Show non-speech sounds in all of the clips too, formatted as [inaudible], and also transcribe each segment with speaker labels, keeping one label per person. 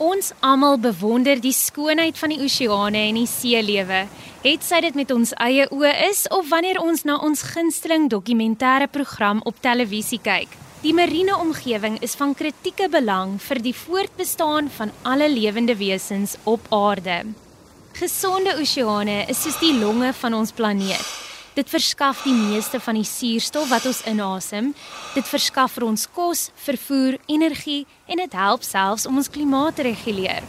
Speaker 1: Ons almal bewonder die skoonheid van die oseane en die seelewe. Het sy dit met ons eie oë is of wanneer ons na ons gunsteling dokumentêre program op televisie kyk. Die mariene omgewing is van kritieke belang vir die voortbestaan van alle lewende wesens op aarde. Gesonde oseane is soos die longe van ons planeet. Dit verskaf die meeste van die suurstof wat ons inasem. Dit verskaf vir ons kos, vervoer, energie en dit help selfs om ons klimaat te reguleer.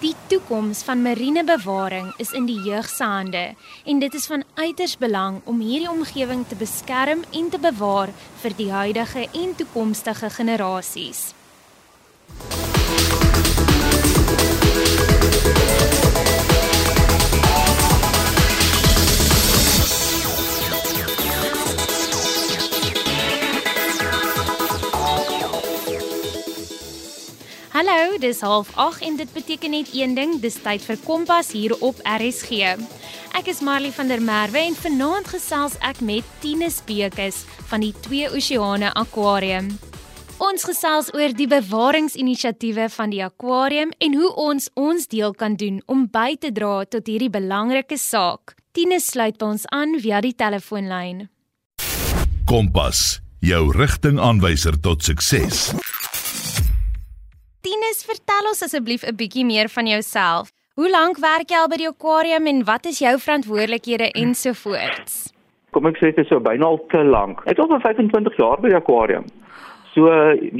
Speaker 1: Die toekoms van marine bewaring is in die jeug se hande en dit is van uiters belang om hierdie omgewing te beskerm en te bewaar vir die huidige en toekomstige generasies. Hallo, dis 08:30 en dit beteken net een ding, dis tyd vir Kompas hier op RSG. Ek is Marley van der Merwe en vanaand gesels ek met Tinus Bekes van die Twee Oseane Aquarium. Ons gesels oor die bewaringsinisiatiewe van die akwarium en hoe ons ons deel kan doen om by te dra tot hierdie belangrike saak. Tinus sluit by ons aan via die telefoonlyn.
Speaker 2: Kompas, jou rigtingaanwyser tot sukses.
Speaker 1: Tinus, vertel ons asseblief 'n bietjie meer van jouself. Hoe lank werk jy al by die akwarium en wat is jou verantwoordelikhede ensovoorts?
Speaker 3: Kom ek sê dit is so byna al te lank. Ek is al vir 25 jaar by die akwarium. So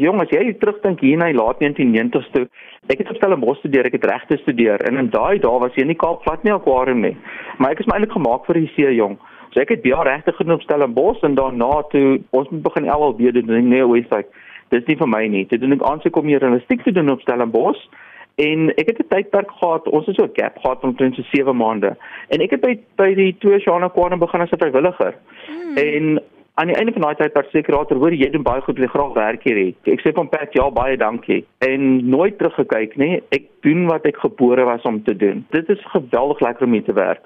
Speaker 3: jong, as jy terugdink hier na die laat 1990s toe, ek het op Stellenbosch studeer, ek het regte studeer en in daai dae was jy in die Kaap glad nie akwarium nie. Maar ek is my eintlik gemaak vir die see, jong. So ek het baie regte gedoen op Stellenbosch en daarna toe ons moet begin LLB doen in New Westside dis nie vir my nie. Dit doen ek aansoek om hier journalistiek te doen op Stellenbosch en ek het 'n tydperk gehad, ons het so 'n gap gehad van omtrent so 7 maande. En ek het by by die twee Shana Kwana begin as 'n vrywilliger. Hmm. En aan die einde van daai tyd was seker later hoor jy doen baie goed, jy graag werk hier het. Ek sê van Pat ja, baie dankie. En nooit teruggekyk nie. Ek doen wat ek gebore was om te doen. Dit is geweldig lekker om hier te werk.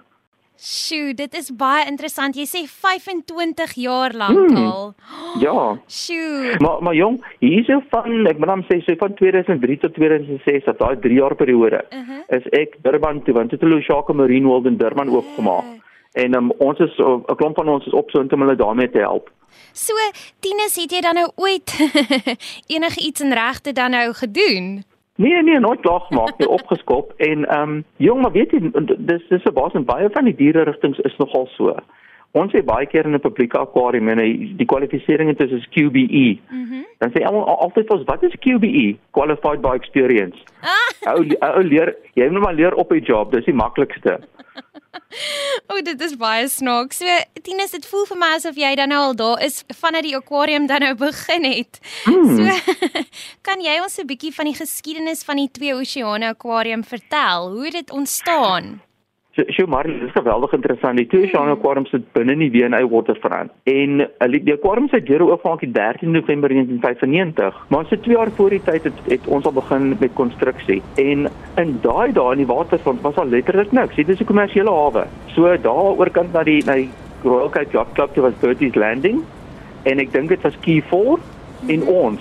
Speaker 1: Sjoe, dit is baie interessant. Jy sê 25 jaar lank hmm, al.
Speaker 3: Ja.
Speaker 1: Sjoe.
Speaker 3: Maar maar jong, hierso van ek moet dan sê so van 2003 tot 2006, dat daai 3 jaar periode, uh -huh. is ek Durban toe, want dit het hulle Shaka Marine World in Durban uh. oopgemaak. En um, ons is 'n klomp van ons is op so intoe om hulle daarmee te help.
Speaker 1: So, Tinus, het jy dan nou ooit [laughs] enige iets in regte dan nou gedoen?
Speaker 3: Nee nee, nooit klaar gemaak nie, [laughs] opgeskop en ehm um, jong, maar weet jy, dis dis 'n baas en baie van die diere rigtings is nogal so. Ons sê baie keer in 'n publieke akwarium en die kwalifisering het is QBE. Mm dan sê almal altyd vir ons, wat is QBE? Qualified by experience. Ah. Ou ou leer, jy moet maar leer op die job, dis die maklikste. [laughs] [laughs]
Speaker 1: O, dit is baie snaaks. So, Tinus, dit voel vir my asof jy dan nou al daar is vanuit die akwarium dan nou begin het. Mm. So, [laughs] kan jy ons 'n bietjie van die geskiedenis van die twee oseane akwarium vertel? Hoe het dit ontstaan?
Speaker 3: So, so maar dit is geweldig interessant. Die twee Ocean Aquarium sit binne die W&A Waterfront. En uh, die aquarium se deure oopgemaak die 13 November 1995. Maar so 2 jaar voor die tyd het, het ons al begin met konstruksie. En in daai dae in die waterfront was al letterlik niks. Dit is 'n kommersiële hawe. So daar oorkant na die na die Royal Cape Yacht Club, dit was Bertie's Landing. En ek dink dit was Key 4 in ons.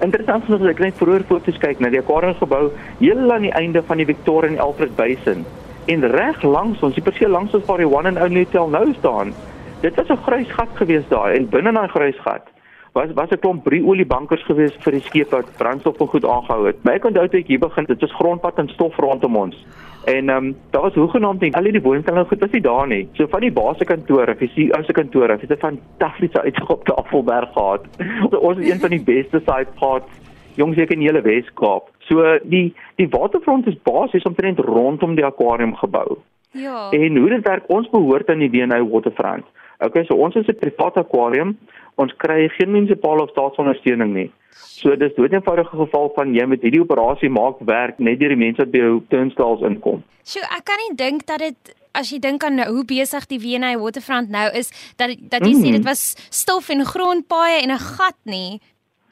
Speaker 3: Interessant is dat ek net vroeër foto's kyk na die aquarium gebou heel aan die einde van die Victoria and Alfred Basin en reg langs ons, die perseel langs ons waar die One and Only Hotel nou staan. Dit was 'n grys gat geweest daar en binne daai grys gat was was 'n klomp brieoliebankers geweest vir die skepe wat brandstof en goed aangehou het. My onthou toe ek hier begin, dit was grondpad en stof rondom ons. En ehm um, daar was hoegenaamd nie al die woonstellings goed was nie daar nie. So van die basiskantoor of die CEO se kantoor, het 'n fantastiese uitsig op Tafelberg gehad. [laughs] ons is een van die beste site spots jong seker in die hele Wes-Kaap. So die die waterfront is basies omtrent rondom die akwarium gebou.
Speaker 1: Ja.
Speaker 3: En hoe dit werk, ons behoort aan die DNA Waterfront. Okay, so ons is 'n private akwarium. Ons kry geen munisipale of staatsondersteuning nie. So dis dood eenvoudige geval van jy met hierdie operasie maak werk net deur die mense wat by jou turnstiles inkom.
Speaker 1: So ek kan nie dink dat dit as jy dink aan hoe besig die WNA Waterfront nou is dat dat jy mm. sê dit was stof en grondpaaie en 'n gat nie.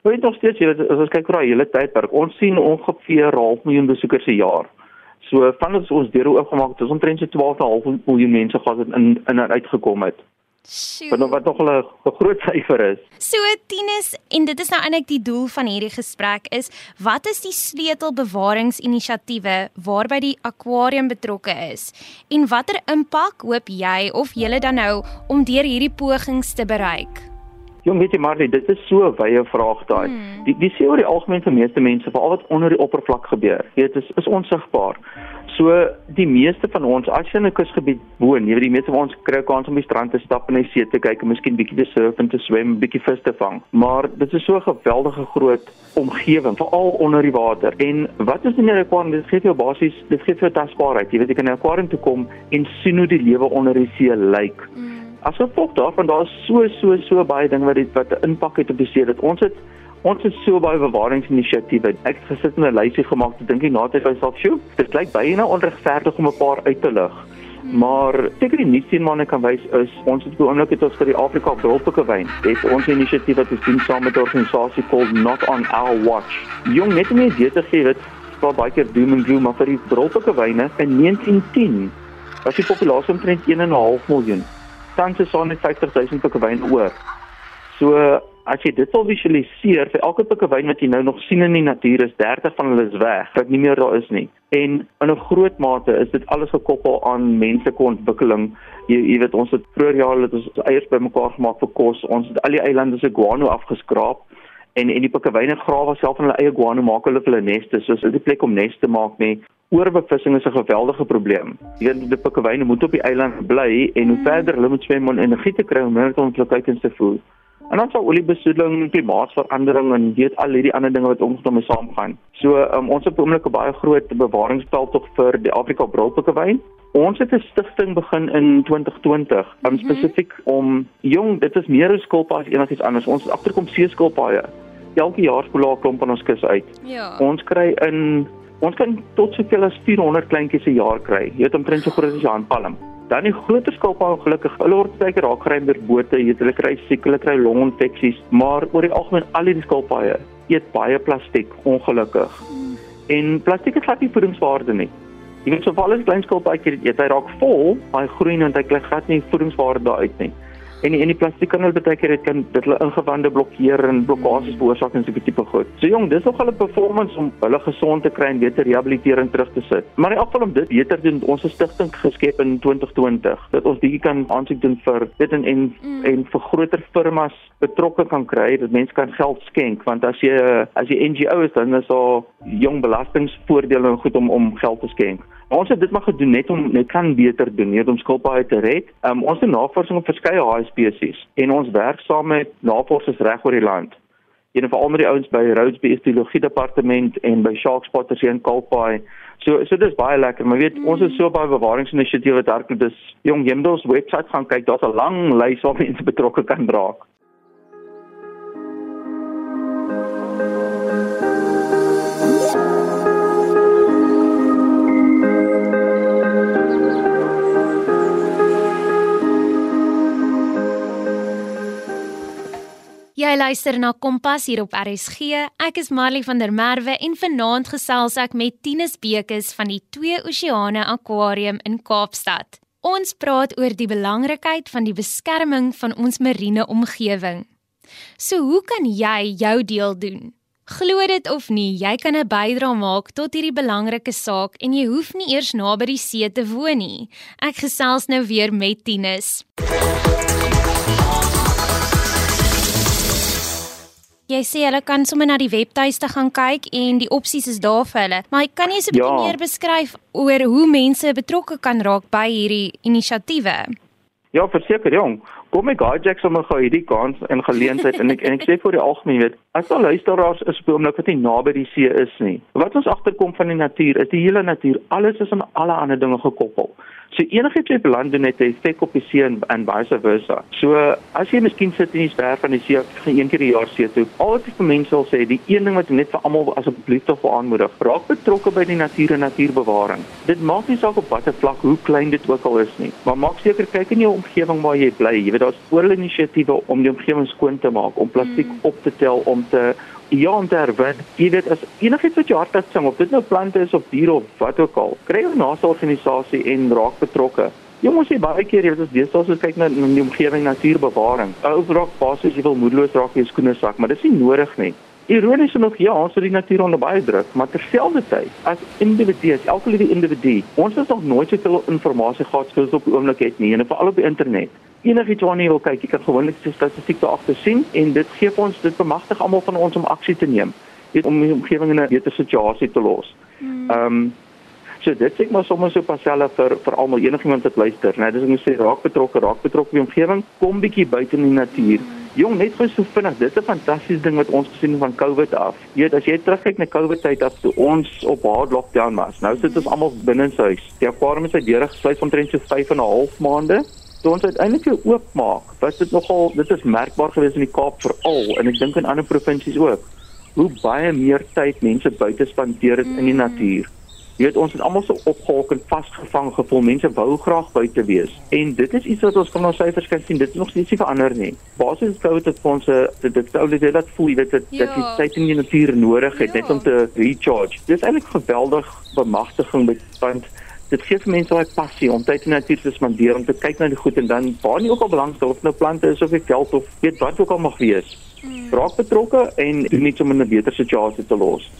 Speaker 3: Weet nog steeds jy as ons kyk oor daai hele tydperk, ons sien ongeveer 'n half miljoen besoekers per jaar. So van ons ons deure oopgemaak het, ons omtrent so 12,5 miljoen mense gehad het in in en uitgekom het. Wat nog wat nog 'n groot syfer is.
Speaker 1: So Tinus, en dit is nou eintlik die doel van hierdie gesprek is, wat is die sleutelbewaringsinisiatiewe waarby die akwarium betrokke is? En watter impak hoop jy of julle dan nou om deur hierdie pogings te bereik?
Speaker 3: Jong, weet jy Marley, dit is so 'n wye vraag daai. Hmm. Die die sê oor die algemeen vir meeste mense, veral wat onder die oppervlak gebeur, weet is is onsigbaar. So die meeste van ons as jy in 'n kusgebied woon, jy weet die meeste van ons kry kans om die strand te stap en die see te kyk en miskien bietjie te surf en te swem, bietjie vis te vang. Maar dit is so 'n geweldige groot omgewing, veral onder die water. En wat is in 'n akwarium? Dit gee jou basies, dit gee jou tasbaarheid. Jy weet jy kan in 'n akwarium toe kom en sien hoe die lewe onder die see lyk. Hmm. As gevolg daarvan daar is so so so baie dinge wat dit wat 'n impak het op die see dat ons het ons het so baie bewaringsinisiatiewe. Ek het gesit en 'n lysie gemaak te dink na tyd myself, "Sjoe, dit klink baie onregverdig om 'n paar uit te lig." Maar seker die nuus sien manne kan wys is ons het oomblik het ons vir die Afrika Brolpike wyn. Dit ons inisiatief wat ons doen saam met 'n organisasie called Not on Our Watch. Jong net om idee te gee wat vir baie keer doom and gloom maar vir die Brolpike wyne in 1910 was die populasie omtrent 1.5 miljoen tans is daar net 50000 pikkewyn oor. So as jy dit wil visualiseer, vir elke pikkewyn wat jy nou nog sien in die natuur is 30 van hulle is weg, wat nie meer daar is nie. En in 'n groot mate is dit alles gekoppel aan menslike ontwikkeling. Jy jy weet ons het vroeër jare het ons eiers bymekaar gemaak vir kos. Ons het al die eilande se guano afgeskraap en en die pikkewyne grawe self in hulle eie guano maak hulle vir hulle neste. So is dit 'n plek om nes te maak nie oorbevissing is 'n geweldige probleem. Jy weet die pikkewyne moet op die eiland bly en hoe verder hulle moet swem om energie te kry om hulle ontwikkelings te voer. En dan sal oliebesoedeling, klimaatsverandering en weet al hierdie ander dinge wat ons daarmee saamgaan. So um, ons het oomblik 'n baie groot bewaringsveld tog vir die Afrika Brolpikkewyn. Ons het 'n stigting begin in 2020, um, spesifiek om jong, dit is meer as skulpaaie as enigiets anders. Ons agterkom seeskulpaaie. Elke jaar spoel daar 'n klomp aan ons kus uit. Ja. Ons kry in Ons kan tot soveel as 400 kleintjies per jaar kry. Jy het omtrent so groot as 'n handpalm. Dan die groter skilpaaie ongelukkig, hulle word baie raak gery deur bote, jy hulle kry siek, hulle kry longinfeksies, maar oor die algemeen al die skilpaaie eet baie plastiek ongelukkig. En plastiek het glad nie voedingswaarde nie. Jy weet so val as klein skilpaaie eet, hy raak vol, hy groei en hy kry glad nie voedingswaarde daaruit nie en en die plastiek kan hulle baie keer dit kan dit hulle ingewande blokkeer en blokkades veroorsaak en so 'n tipe goed. So jong, dis nog hulle performance om hulle gesond te kry en beter rehabilitering terug te sit. Maar in afval om dit beter doen, ons stigting geskep in 2020 dat ons bietjie kan aansoek doen vir dit en en, mm. en vir groter firmas betrokke kan kry dat mense kan geld skenk want as jy as jy NGO is dan is daar jong belastingvoordele en goed om om geld te skenk. Ons het dit maar gedoen net om net kan beter doen, net om skilpaaie te red. Um, ons doen navorsing op verskeie haai spesies en ons werk saam met navorsers reg oor die land. Een van al die ouens by Rhodes Biologie Departement en by Shark Spotters hier in Kalpaai. So so dis baie lekker, maar weet mm. ons is so baie bewaringsinisiatiewe daar is. Jong, ons webwerf gaan kyk, daar's 'n lang lys waar [laughs] mense betrokke kan raak.
Speaker 1: Jy luister na Kompas hier op RSG. Ek is Marley van der Merwe en vanaand gesels ek met Tinus Bekes van die Twee Oseane Aquarium in Kaapstad. Ons praat oor die belangrikheid van die beskerming van ons mariene omgewing. So hoe kan jy jou deel doen? Glo dit of nie, jy kan 'n bydrae maak tot hierdie belangrike saak en jy hoef nie eers naby die see te woon nie. Ek gesels nou weer met Tinus. Jy sê hulle kan sommer na die webtuiste gaan kyk en die opsies is daar vir hulle. Maar kan jy bietjie ja. meer beskryf oor hoe mense betrokke kan raak by hierdie inisiatiewe?
Speaker 3: Ja, verseker jong. Kom ek gaai Jack sommer gou hierdie kans en geleentheid en ek en ek sê vir die algemeen weet, as daar luisteraars is op oomblik wat nie naby die see is nie. Wat ons agterkom van die natuur, is die hele natuur, alles is aan alle ander dinge gekoppel. So enigiets wat beland doen het 'n effek op die see en, en vice versa. So as jy miskien sit in die ster van die see een keer die jaar see toe, al wat ek vir mense wil sê, die een ding wat net vir almal asseblief tog aanmoedig, raak betrokke by die natuur en natuurbewaring. Dit maak nie saak op watter vlak hoe klein dit ook al is nie, maar maak seker kyk in jou omgewing waar jy bly. Jy weet daar's ooral inisiatiewe om die omgewing skoon te maak, om plastiek mm. op te tel, om te Ja, en daar word jy weet as enigiets wat jou hart laat sing of dit nou plante is of diere of wat ook al, kry 'n nasorganisasie en raak betrokke. Jong ons sê baie keer jy weet ons deesdae so kyk na, na die omgewing natuurbewaring. Ou raak basies jy wil moedeloos raak jy skoene sak, maar dis nie nodig nie. Ironies genoeg ja, ons het die natuur onder baie druk, maar terselfdertyd as individue, elke liewe individu, ons het nog nooit soveel inligting gehad soos op die oomblik het nie, en veral op die internet. Enigiets waarna jy wil kyk, jy kan gewoonlik die statistiek daar agter sien en dit gee ons dit bemagtig almal van ons om aksie te neem, weet om die omgewing in 'n beter situasie te los. Hmm. Ehm um, So dit sê ek maar sommer so paselle vir vir almal enigiemand wat luister, né? Dis om te sê raak betrokke, raak betrokke by die omgewing, kom bietjie buite in die natuur. Mm. Jong, net vir so vinnig, dit is 'n fantastiese ding wat ons gesien van COVID af. Jy weet, as jy terugkyk na COVID tyd af toe ons op hard lockdown was. Nou sit ons almal binne in huis. Die aquarium is uit deure gesluit omtrent so 5 en 'n half maande. Toe ons uiteindelik weer oopmaak, was dit nogal dit is merkbaar geweest in die Kaap veral en ek dink in ander provinsies ook. Hoe baie meer tyd mense buite spandeer het in die natuur. Jy weet ons het almal so opgehok en vasgevang gevoel. Mense wou graag buite wees. En dit is iets wat ons van ons syfers kan sien. Dit is nog steeds nie verander nie. Basies sou dit vir ons dit dit sou dit laat voel dat ja. dat jy tyd in die natuur nodig het ja. net om te recharge. Dit is eintlik geweldig bemagtiging met want dit gee vir mense daai passie om tyd in die natuur te spandeer om te kyk na die goed en dan waar nie ook al belangstel of nou plante is of veld of weet wat ook al mag wees. Hmm. Raak betrokke en doen iets om in 'n beter situasie te los.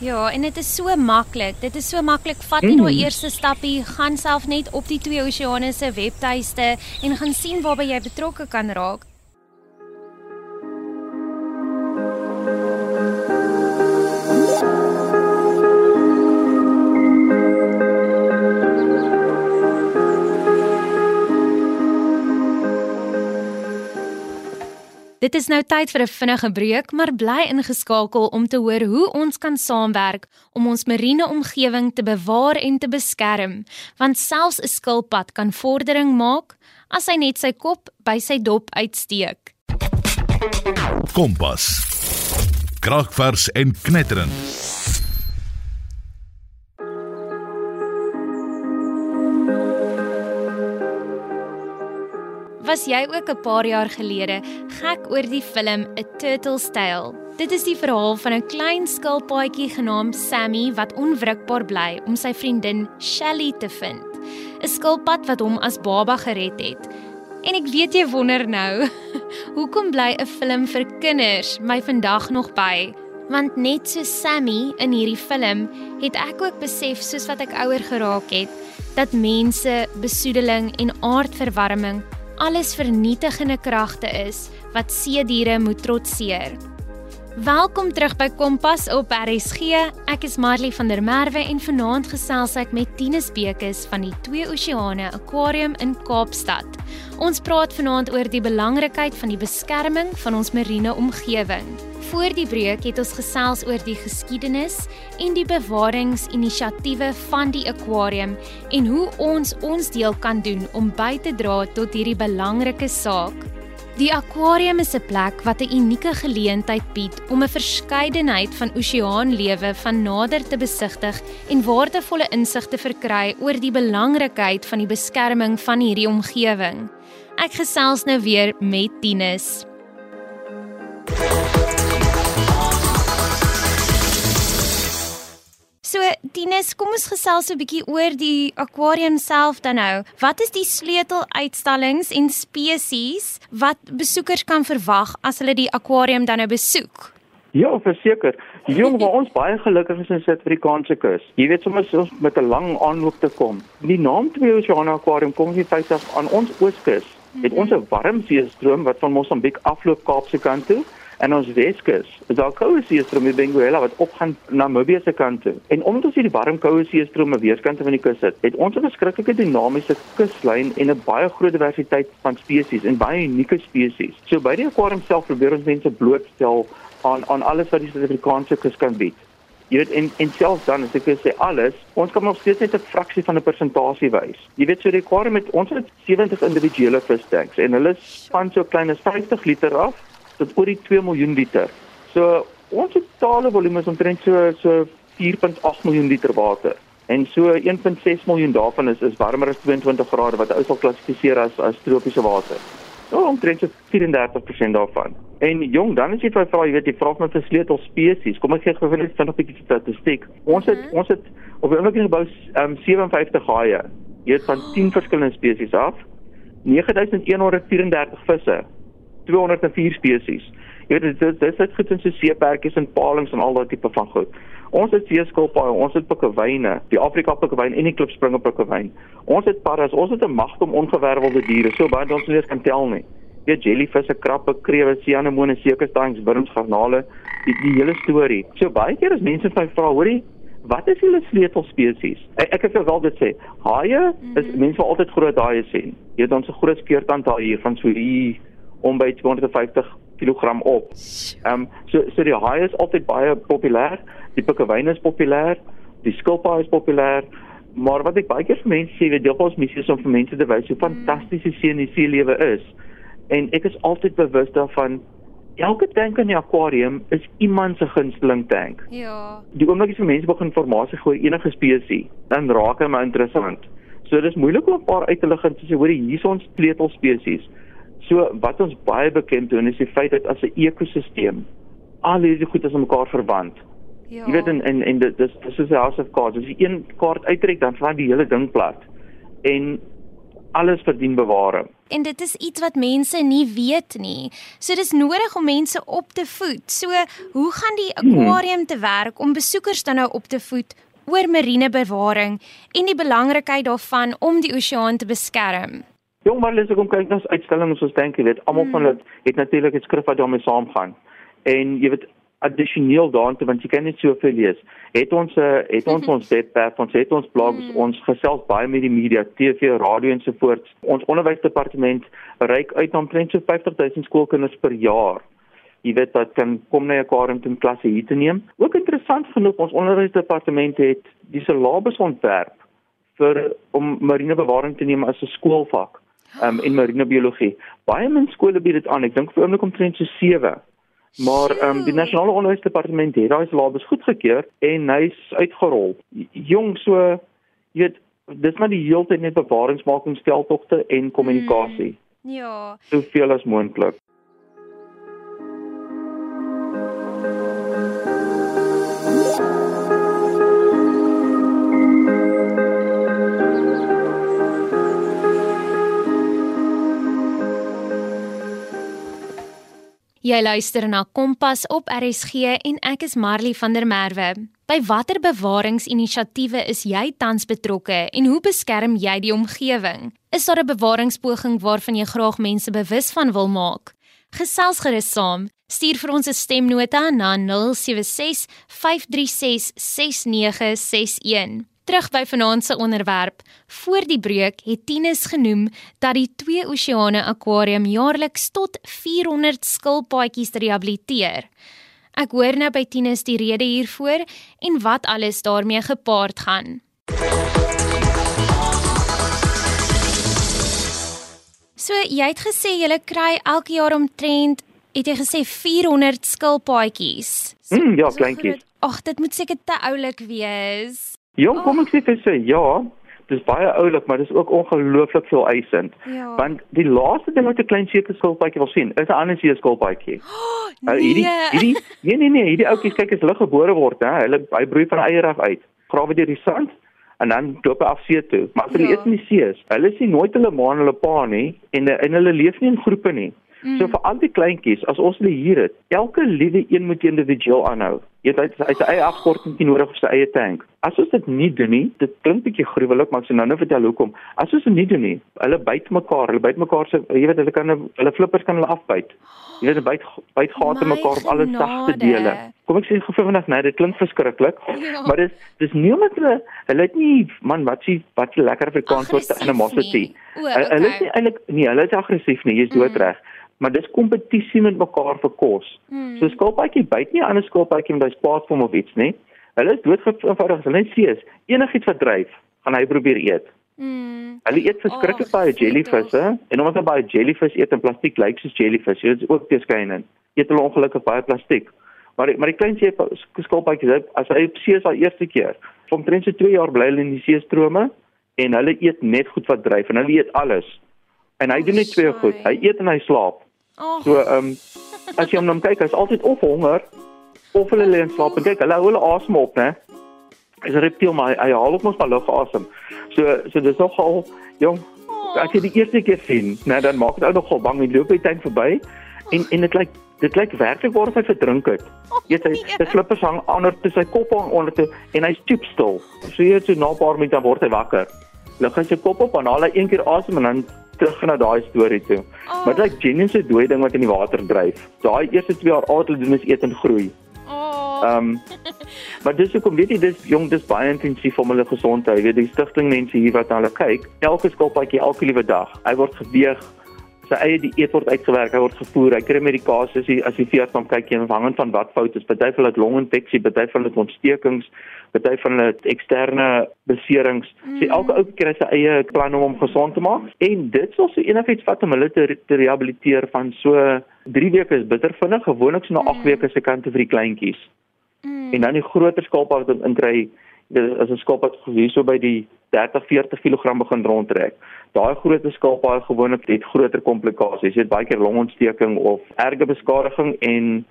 Speaker 1: Ja, en dit is so maklik. Dit is so maklik. Vat net mm. nou eerste stappie, gaan self net op die twee oseane se webtuiste en gaan sien waarby jy betrokke kan raak. Dit is nou tyd vir 'n vinnige breek, maar bly ingeskakel om te hoor hoe ons kan saamwerk om ons mariene omgewing te bewaar en te beskerm, want selfs 'n skilpad kan vordering maak as hy net sy kop by sy dop uitsteek.
Speaker 2: Kompas. Kragvers en knetterend.
Speaker 1: Was jy ook 'n paar jaar gelede gek oor die film A Turtle's Tale. Dit is die verhaal van 'n klein skilpaadjie genaamd Sammy wat onwrikbaar bly om sy vriendin Shelly te vind. 'n Skilpad wat hom as baba gered het. En ek weet jy wonder nou, [laughs] hoekom bly 'n film vir kinders my vandag nog by? Want net so Sammy in hierdie film het ek ook besef soos wat ek ouer geraak het dat mense, besoedeling en aardverwarming alles vernietigende kragte is wat see diere moet trotseer. Welkom terug by Kompas op RSG. Ek is Marley van der Merwe en vanaand gesels ek met Tinus Bekes van die Twee Oseane Aquarium in Kaapstad. Ons praat vanaand oor die belangrikheid van die beskerming van ons mariene omgewing. Voor die breek het ons gesels oor die geskiedenis en die bewaringsinisiatiewe van die aquarium en hoe ons ons deel kan doen om by te dra tot hierdie belangrike saak. Die aquarium is 'n plek wat 'n unieke geleentheid bied om 'n verskeidenheid van oseaanlewe van nader te besigtig en waardevolle insig te verkry oor die belangrikheid van die beskerming van hierdie omgewing. Ek gesels nou weer met Tinus. So Tinus, kom ons gesels 'n bietjie oor die aquarium self dan nou. Wat is die sleuteluitstallings en spesies wat besoekers kan verwag as hulle die aquarium dan nou besoek?
Speaker 3: Ja, verseker. Jong, waar ons baie gelukkig is in Suid-Afrikaanse kus. Jy weet sommer ons met 'n lang aanloop te kom. Die naam Twee Oseane Aquarium kom nie feitlik aan ons ooskus. Het ons 'n warm seestroom wat van Mosambiek afloop Kaapse kant toe en ons Weskus is daar koue seestroom in Benguela wat opgaan na Namibië se kant toe. En omdat hierdie warm koue seestroom aan weerskante van die kus het, het ons 'n verskriklike dinamiese kuslyn en 'n baie groot diversiteit van spesies en baie unieke spesies. So by die aquarium self probeer ons mense blootstel aan aan alles wat die Suid-Afrikaanse kus kan bied. Jy weet en en selfs dan as ek sê alles, ons kan nog steeds net 'n fraksie van 'n persentasie wys. Jy weet so die aquarium met ons het 70 individuele vistanks en hulle span so klein as 50 liter af tot oor die 2 miljoen liter. So ons totale volume is omtrent so so 4.8 miljoen liter water. En so 1.6 miljoen daarvan is is warmer as 22 grade wat ou sal klassifiseer as as tropiese water. So omtrent so 34% daarvan. En jong, dan as jy vra, jy weet jy vra my vir sleutel spesies. Kom ek gee gou net 'n bietjie statistiek. Ons het mm -hmm. ons het op 'n oomblik gebou um, 57 haie Jy het van 10 verskillende spesies af. 9134 visse. 204 spesies. Jy weet dit dis dit goed in so seeperkies en palings en al daai tipe van goed. Ons het seeskilpaaie, ons het pikkewyne, die Afrika pikkewyn en die klipspringe pikkewyn. Ons het parras, ons het 'n magte om ongewervelde diere, so baie dat ons nie eens kan tel nie. Jy het jellyvisse, krappe, krewe, seanemone, sekerstangs, wurms, garnale, die, die hele storie. So baie keer as mense my vra, hoorie, wat is julle sleutelspesies? Ek ek het wel dit sê. Haie is mm -hmm. mense wil altyd groot haie sien. Jy het ons 'n groot skeurtand daar hier van so hier om by 250 kg op. Ehm um, so so die haai is altyd baie populêr, die pikkewyn is populêr, die skilpaai is populêr, maar wat ek baie keer vir mense sê, weet jy, ons missie is om vir mense te wys hoe fantasties die see en die see lewe is. En ek is altyd bewus daarvan elke tank in die akwarium is iemand se gunsteling tank.
Speaker 1: Ja.
Speaker 3: Die oomblik as jy mense begin informasie gooi enige spesies, dan raak my interessant. So dis moeilik om 'n paar uit te lig en te sê hoor hier is ons sleutelspesies. So wat ons baie bekend doen is die feit dat as 'n ekosisteem al hierdie goed is aan mekaar verwant. Ja. Jy weet en en en dit dis dis is 'n house of cards. As jy een kaart uittrek dan val die hele ding plat. En alles verdien bewaring.
Speaker 1: En dit is iets wat mense nie weet nie. So dis nodig om mense op te voed. So hoe gaan die hmm. akwarium te werk om besoekers dan nou op te voed oor marine bewaring en die belangrikheid daarvan om die oseaan te beskerm?
Speaker 3: Jong maar lees ek kom kyk na uitstallings soos dink jy weet almal mm. van hulle het natuurlik 'n skrif wat daarmee saamgaan. En jy weet addisioneel daartoe want jy kan net soveel lees. Het ons 'n uh, het ons ons webwerf, ons het ons blogs, mm. ons gesels baie met die media, TV, radio en so voort. Ons onderwysdepartement reik uit na omtrent so 50000 skoolkinders per jaar. Jy weet dat kan kom na 'n kwarium toe klasse hier te neem. Ook interessant genoeg ons onderwysdepartement het die syllabus ontwerp vir om marine bewaring te neem as 'n skoolvak um, en marinebiologie. Baie min skole bied dit aan. Ek dink vir oomblik omtrent so 7. Maar ehm um, die nasionale onderwysdepartement het daai syllabus goedgekeur en hy's uitgerol. Jong so jy weet dis maar die hele tyd net bewaringsmakingsveldtogte en kommunikasie.
Speaker 1: Hmm, ja.
Speaker 3: Soveel as moontlik.
Speaker 1: Jy luister na Kompas op RSG en ek is Marley van der Merwe. By watter bewaringsinisiatiewe is jy tans betrokke en hoe beskerm jy die omgewing? Is daar 'n bewaringspoging waarvan jy graag mense bewus van wil maak? Gesels gerus saam. Stuur vir ons 'n stemnota na 076 536 6961 terug by vanaand se onderwerp. Voor die breuk het Tinus genoem dat die twee oseane akwarium jaarliks tot 400 skilpaadjies rehabiliteer. Ek hoor nou by Tinus die rede hiervoor en wat alles daarmee gepaard gaan. So jy het gesê jy kry elke jaar omtrent het jy gesê 400 skilpaadjies.
Speaker 3: Mm, ja, kleintjies.
Speaker 1: Ag, dit moet seker te oulik wees.
Speaker 3: Jong, kom ek sê vir sy ja, dis baie oulik, maar dis ook ongelooflik veel eisend. Ja. Want die laaste ding wat 'n klein seker skulpaadjie wil sien, is 'n ander seker skulpaadjie. [gasps]
Speaker 1: Oh, nee. Hierdie
Speaker 3: hierdie nee nee nee, hierdie ouetjies kyk as hulle gebore word, hè, hulle hy broei van eier af uit. Grawe deur die sand en dan loop hy af see toe. Maar as hulle ja. eet in die see, hulle sien nooit hulle ma en hulle pa nie en en hulle leef nie in groepe nie. Mm. So vir al die kleintjies, as ons hulle hier het, elke liewe een moet individueel aanhou. Jy het hy sy eie afkorting nodig vir sy eie tank. As ons dit nie doen nie, dit klink bietjie gruwelik, maar ek sê nou nou vertel hoekom. As ons dit nie doen nie, hulle byt mekaar, hulle byt mekaar se jy weet hulle kan hulle flippers kan hulle afbyt. Jy weet hulle byt byt gate mekaar op alle sagte dele. Kom ek sê gou vinnig, nee, dit klink verskriklik. [laughs] Ja. Maar dis dis nie omdat hulle hulle het nie man wat sê wat 'n lekker Afrikaans woord animosity. Hulle is nie eintlik nee, hulle is aggressief nie, jy's doodreg. Mm maar dis kompetisie met mekaar vir kos. Hmm. So skilpaadjie byt nie ander skilpaadjie met hy spaat vir hom of iets nie. Hulle is doodgevoorig, hulle sê enigiets wat dryf, gaan hy probeer eet. Hmm. Hulle eet verskriklik oh, baie jellyvisse en omdat hulle baie jellyvis eet en plastiek lyk soos jellyvis, dit is ook teeskynend. Eet hulle ongelukkig baie plastiek. Maar maar die klein see skilpaadjie, as hy op see is al eerste keer, omtrent so 2 jaar bly hulle in die see strome en hulle eet net goed wat dryf en hulle eet alles. En hy doen net twee goed. Hy eet en hy slaap. Oh. So ehm um, as jy hom nou kyk, hy's altyd of honger of hulle lê en slaap en kyk, hulle hou hulle asem op, né? Is 'n reptiel maar hy, hy haal op mos maar lug asem. So so dis nogal jong as jy die eerste keer sien, nou dan maak dit ou nogal bang en loop jy tyd verby en en dit lyk dit lyk werklik waar hy verdrink het. Jy weet hy sy [laughs] slippers hang onder te sy kop hang onder te en hy's stoepstil. So jy so na 'n paar minute dan word hy wakker. Lig hy sy kop op en haal hy een keer asem en dan terug na daai storie toe.
Speaker 1: Oh.
Speaker 3: Maar dit lyk genuine so dooi ding wat in die water dryf. Daai eerste 2 jaar al wat hulle doen is eet en groei.
Speaker 1: Oh.
Speaker 3: Ehm um, [laughs] maar dis hoekom weet jy dis jong dis baie intensief om hulle gesondheid. Jy weet die stigting mense hier wat na hulle kyk, elke skilpaadjie elke liewe dag. Hy word geweeg. Sy eie dieet word uitgewerk, hy word gevoer, hy kry medikasie as hy as hy veers dan kyk jy afhangend van wat fout is. Party van het longinfeksie, party van het ontstekings, party van het eksterne beserings. So elke ou kry sy eie plan om hom gesond te maak en dit sal so enigiets vat om hulle te, te rehabiliteer van so 3 weke is bitter vinnig, gewoonlik so na 8 weke se kante vir die kleintjies.
Speaker 1: Mm.
Speaker 3: En dan die groter skilpad wat inkry, dit is 'n skilpad hierso by die 30 40 kg begin rondtrek. Daai groter skilpad gewoonlik het groter komplikasies. Jy het baie keer longontsteking of erge beskadiging en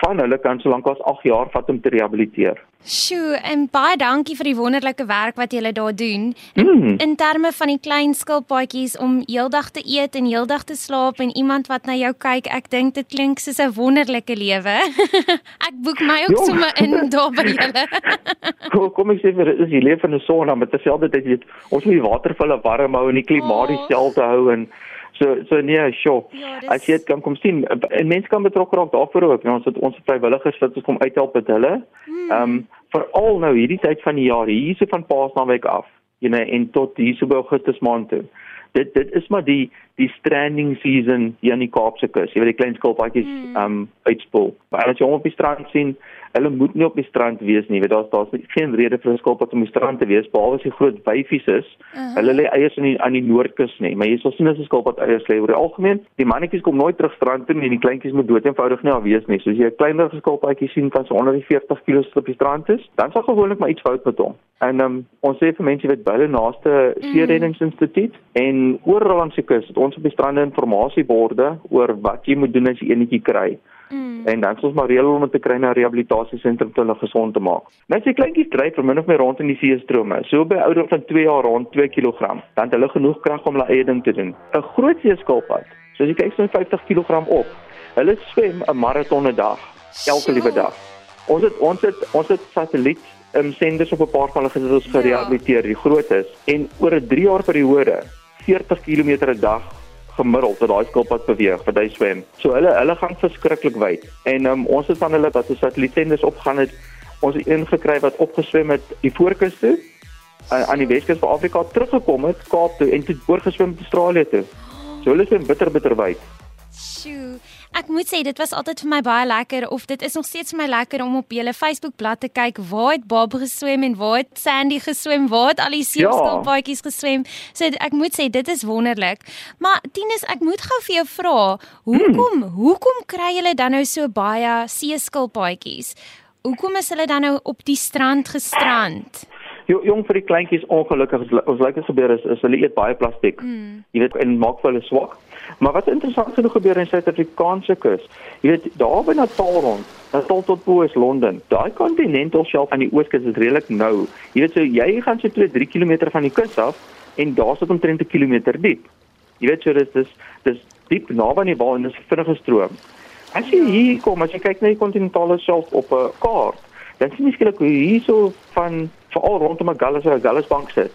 Speaker 3: van hulle kan solank as 8 jaar vat om te rehabiliteer.
Speaker 1: Sjoe, en baie dankie vir die wonderlike werk wat julle daar doen.
Speaker 3: Mm.
Speaker 1: In terme van die klein skilpaadjies om heeldag te eet en heeldag te slaap en iemand wat na jou kyk, ek dink dit klink soos 'n wonderlike lewe. [laughs] ek boek my ook sommer in [laughs] daar by julle. [laughs]
Speaker 3: Kom, kom ek sê vir is die lewe in 'n son, maar terselfdertyd jy weet, ons moet die watervulle warm hou en die klimaat
Speaker 1: Oh.
Speaker 3: dieselfde hou en so so nee, sjoe.
Speaker 1: Ja, dis-
Speaker 3: As jy dit kan kom sien, en mense kan betrokke raak daarvoor ook. Nou, ons het ons vrywilligers wat ons kom uithelp met hulle.
Speaker 1: Hmm.
Speaker 3: Ehm um, veral nou hierdie tyd van die jaar, hierse van Paasnaweek af, jy know, en tot hierso by Augustus maand toe. Dit dit is maar die die stranding season hier aan die Kaapse kus. Jy weet die klein skilpaadjies
Speaker 1: Hmm.
Speaker 3: ehm um, uitspoel. Maar as jy hom op die strand sien, hulle moet nie op die strand wees nie. Jy weet daar's daar's geen rede vir 'n skilpad om op die strand te wees behalwe as hy groot wyfies is.
Speaker 1: Uh-huh.
Speaker 3: Hulle lê eiers in die aan die noordkus nie, maar jy sal sien as 'n skilpad eiers lê oor die algemeen. Die mannetjies kom nooit terug strand toe nie en die kleintjies moet dood eenvoudig nie afwees nie. So as jy 'n kleiner skilpadjie sien van so onder die 40 kg op die strand is, dan sal gewoonlik maar iets fout met hom. En um, ons sê vir mense wat by hulle naaste seereddingsinstituut en oral langs die kus het ons op die strande informasieborde oor wat jy moet doen as jy enetjie kry.
Speaker 1: Mm.
Speaker 3: En dan soms maar reël om dit te kry na 'n rehabilitasiesentrum om hulle gesond te maak. Net as die kleintjies dryf vir min of meer rond in die seestrome, so by ouderdom van 2 jaar rond 2 kg, dan het hulle genoeg krag om hulle eie ding te doen. 'n Groot seeskilpad, so as jy kyk so 50 kg op, hulle swem 'n maraton 'n dag, elke liewe dag. Ons het ons het ons het satelliet um, senders op 'n paar van hulle gesit ons
Speaker 1: Ja.
Speaker 3: gerehabiliteer, die groot is en oor 'n 3 jaar periode 40 km 'n dag gemiddeld wat daai skilpad beweeg wat hy swem. So hulle hulle gaan verskriklik wyd. En um, ons het van hulle wat ons satellietsenders opgaan het, ons het een gekry wat opgeswem het die voorkus toe aan die Weskus van Afrika teruggekom het Kaap toe en toe oorgeswem het Australië toe. So hulle swem bitter bitter wyd.
Speaker 1: Sjoe. Ek moet sê dit was altyd vir my baie lekker of dit is nog steeds vir my lekker om op julle Facebookblad te kyk waar het Bob geswem en waar het Sandy geswem, waar het al die seeskilpaadjies geswem. So ek moet sê dit is wonderlik. Maar Tinus, ek moet gou vir jou vra, hoekom hmm. hoekom kry julle dan nou so baie seeskilpaadjies? Hoekom is hulle dan nou op die strand gestrand?
Speaker 3: Jo, jong vir die kleintjies ongelukkig is- ons lyk gebeur is, is hulle eet baie plastiek.
Speaker 1: Mm.
Speaker 3: Jy weet en maak vir hulle swak. Maar wat interessant genoeg gebeur in Suid-Afrikaanse kus, jy weet daar by Natal rond, Natal tot bo is Londen. Daai continental shelf aan die ooskus is redelik nou. Jy weet so jy gaan so 2-3 km van die kus af en daar sit omtrent 'n kilometer diep. Jy weet so dis dis dis diep naby aan die waar en dis 'n vinnige stroom. As jy hier kom, as jy kyk na die continentale shelf op 'n kaart, dan sien jy skielik hoe hierso van veral rondom 'n Gallus of 'n Gallusbank sit.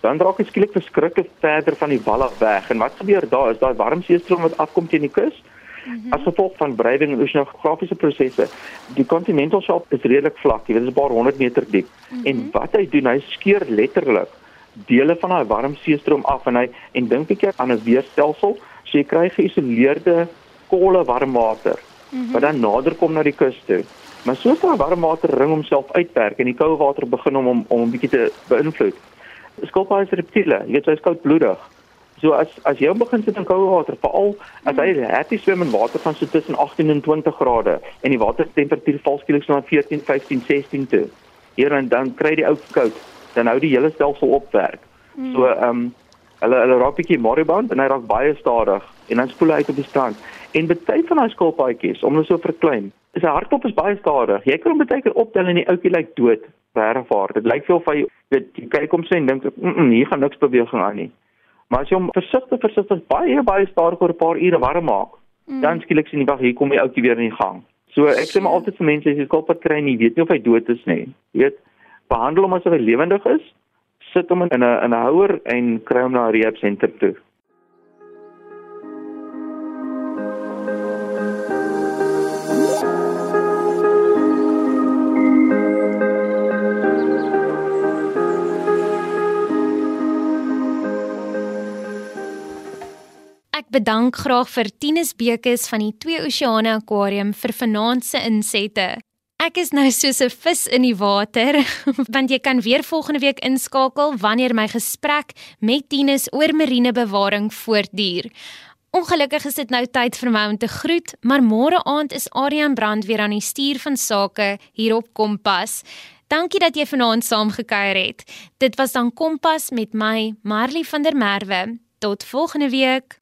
Speaker 3: Dan raak dit skielik verskriklik verder van die wal af weg. En wat gebeur daar is daai warm seestroom wat afkom teen die kus. Mm -hmm. As gevolg van breiding en oseanografiese prosesse, die continental shelf is redelik vlak, jy weet dit is 'n paar honderd meter diep. Mm -hmm. En wat hy doen, hy skeur letterlik dele van daai warm seestroom af en hy en dink ek aan 'n weerstelsel, so jy kry geïsoleerde kolle warm water mm -hmm. wat dan nader kom na die kus toe. Maar soos daai warm water ring homself uitwerk en die koue water begin om hom om 'n bietjie te beïnvloed. Skilpaaie is reptiele, jy weet hy's koudbloedig. So as as jy begin sit in koue water, veral as hy happy swem in water van so tussen 18 en 20 grade en die watertemperatuur val skielik so na 14, 15, 16 toe. Hier en dan kry die ou koud, dan hou die hele stelsel op werk. So ehm um, hulle hulle raak bietjie moribund en hy raak baie stadig en dan spoel hy uit op die strand. En baie van daai skilpaadjies, omdat hulle so verklein, Sy hartklop is baie stadig. Jy kan hom baie keer optel en die ouetjie lyk dood. Vervaar. Dit lyk veel of hy weet jy kyk hom sê en dink, "Mm, -mm hier gaan niks beweging aan nie." Maar as jy hom versigtig versigtig baie baie stadig oor 'n paar ure warm maak, mm. dan skielik sien jy wag, hier kom die ouetjie weer in die gang. So ek sê maar altyd vir mense as jy skulpad kry en jy weet nie of hy dood is nie. Jy weet, behandel hom asof hy lewendig is. Sit hom in 'n in 'n houer en kry hom na 'n rehab sentrum toe.
Speaker 1: Bedank graag vir Tinus Bekes van die Twee Oseane Aquarium vir vanaand se insette. Ek is nou soos 'n vis in die water, [laughs] want jy kan weer volgende week inskakel wanneer my gesprek met Tinus oor marinebewaring voortduur. Ongelukkig is dit nou tyd vir my om te groet, maar môre aand is Adrian Brand weer aan die stuur van sake hier op Kompas. Dankie dat jy vanaand saamgekuier het. Dit was dan Kompas met my, Marley van der Merwe. Tot volgende week.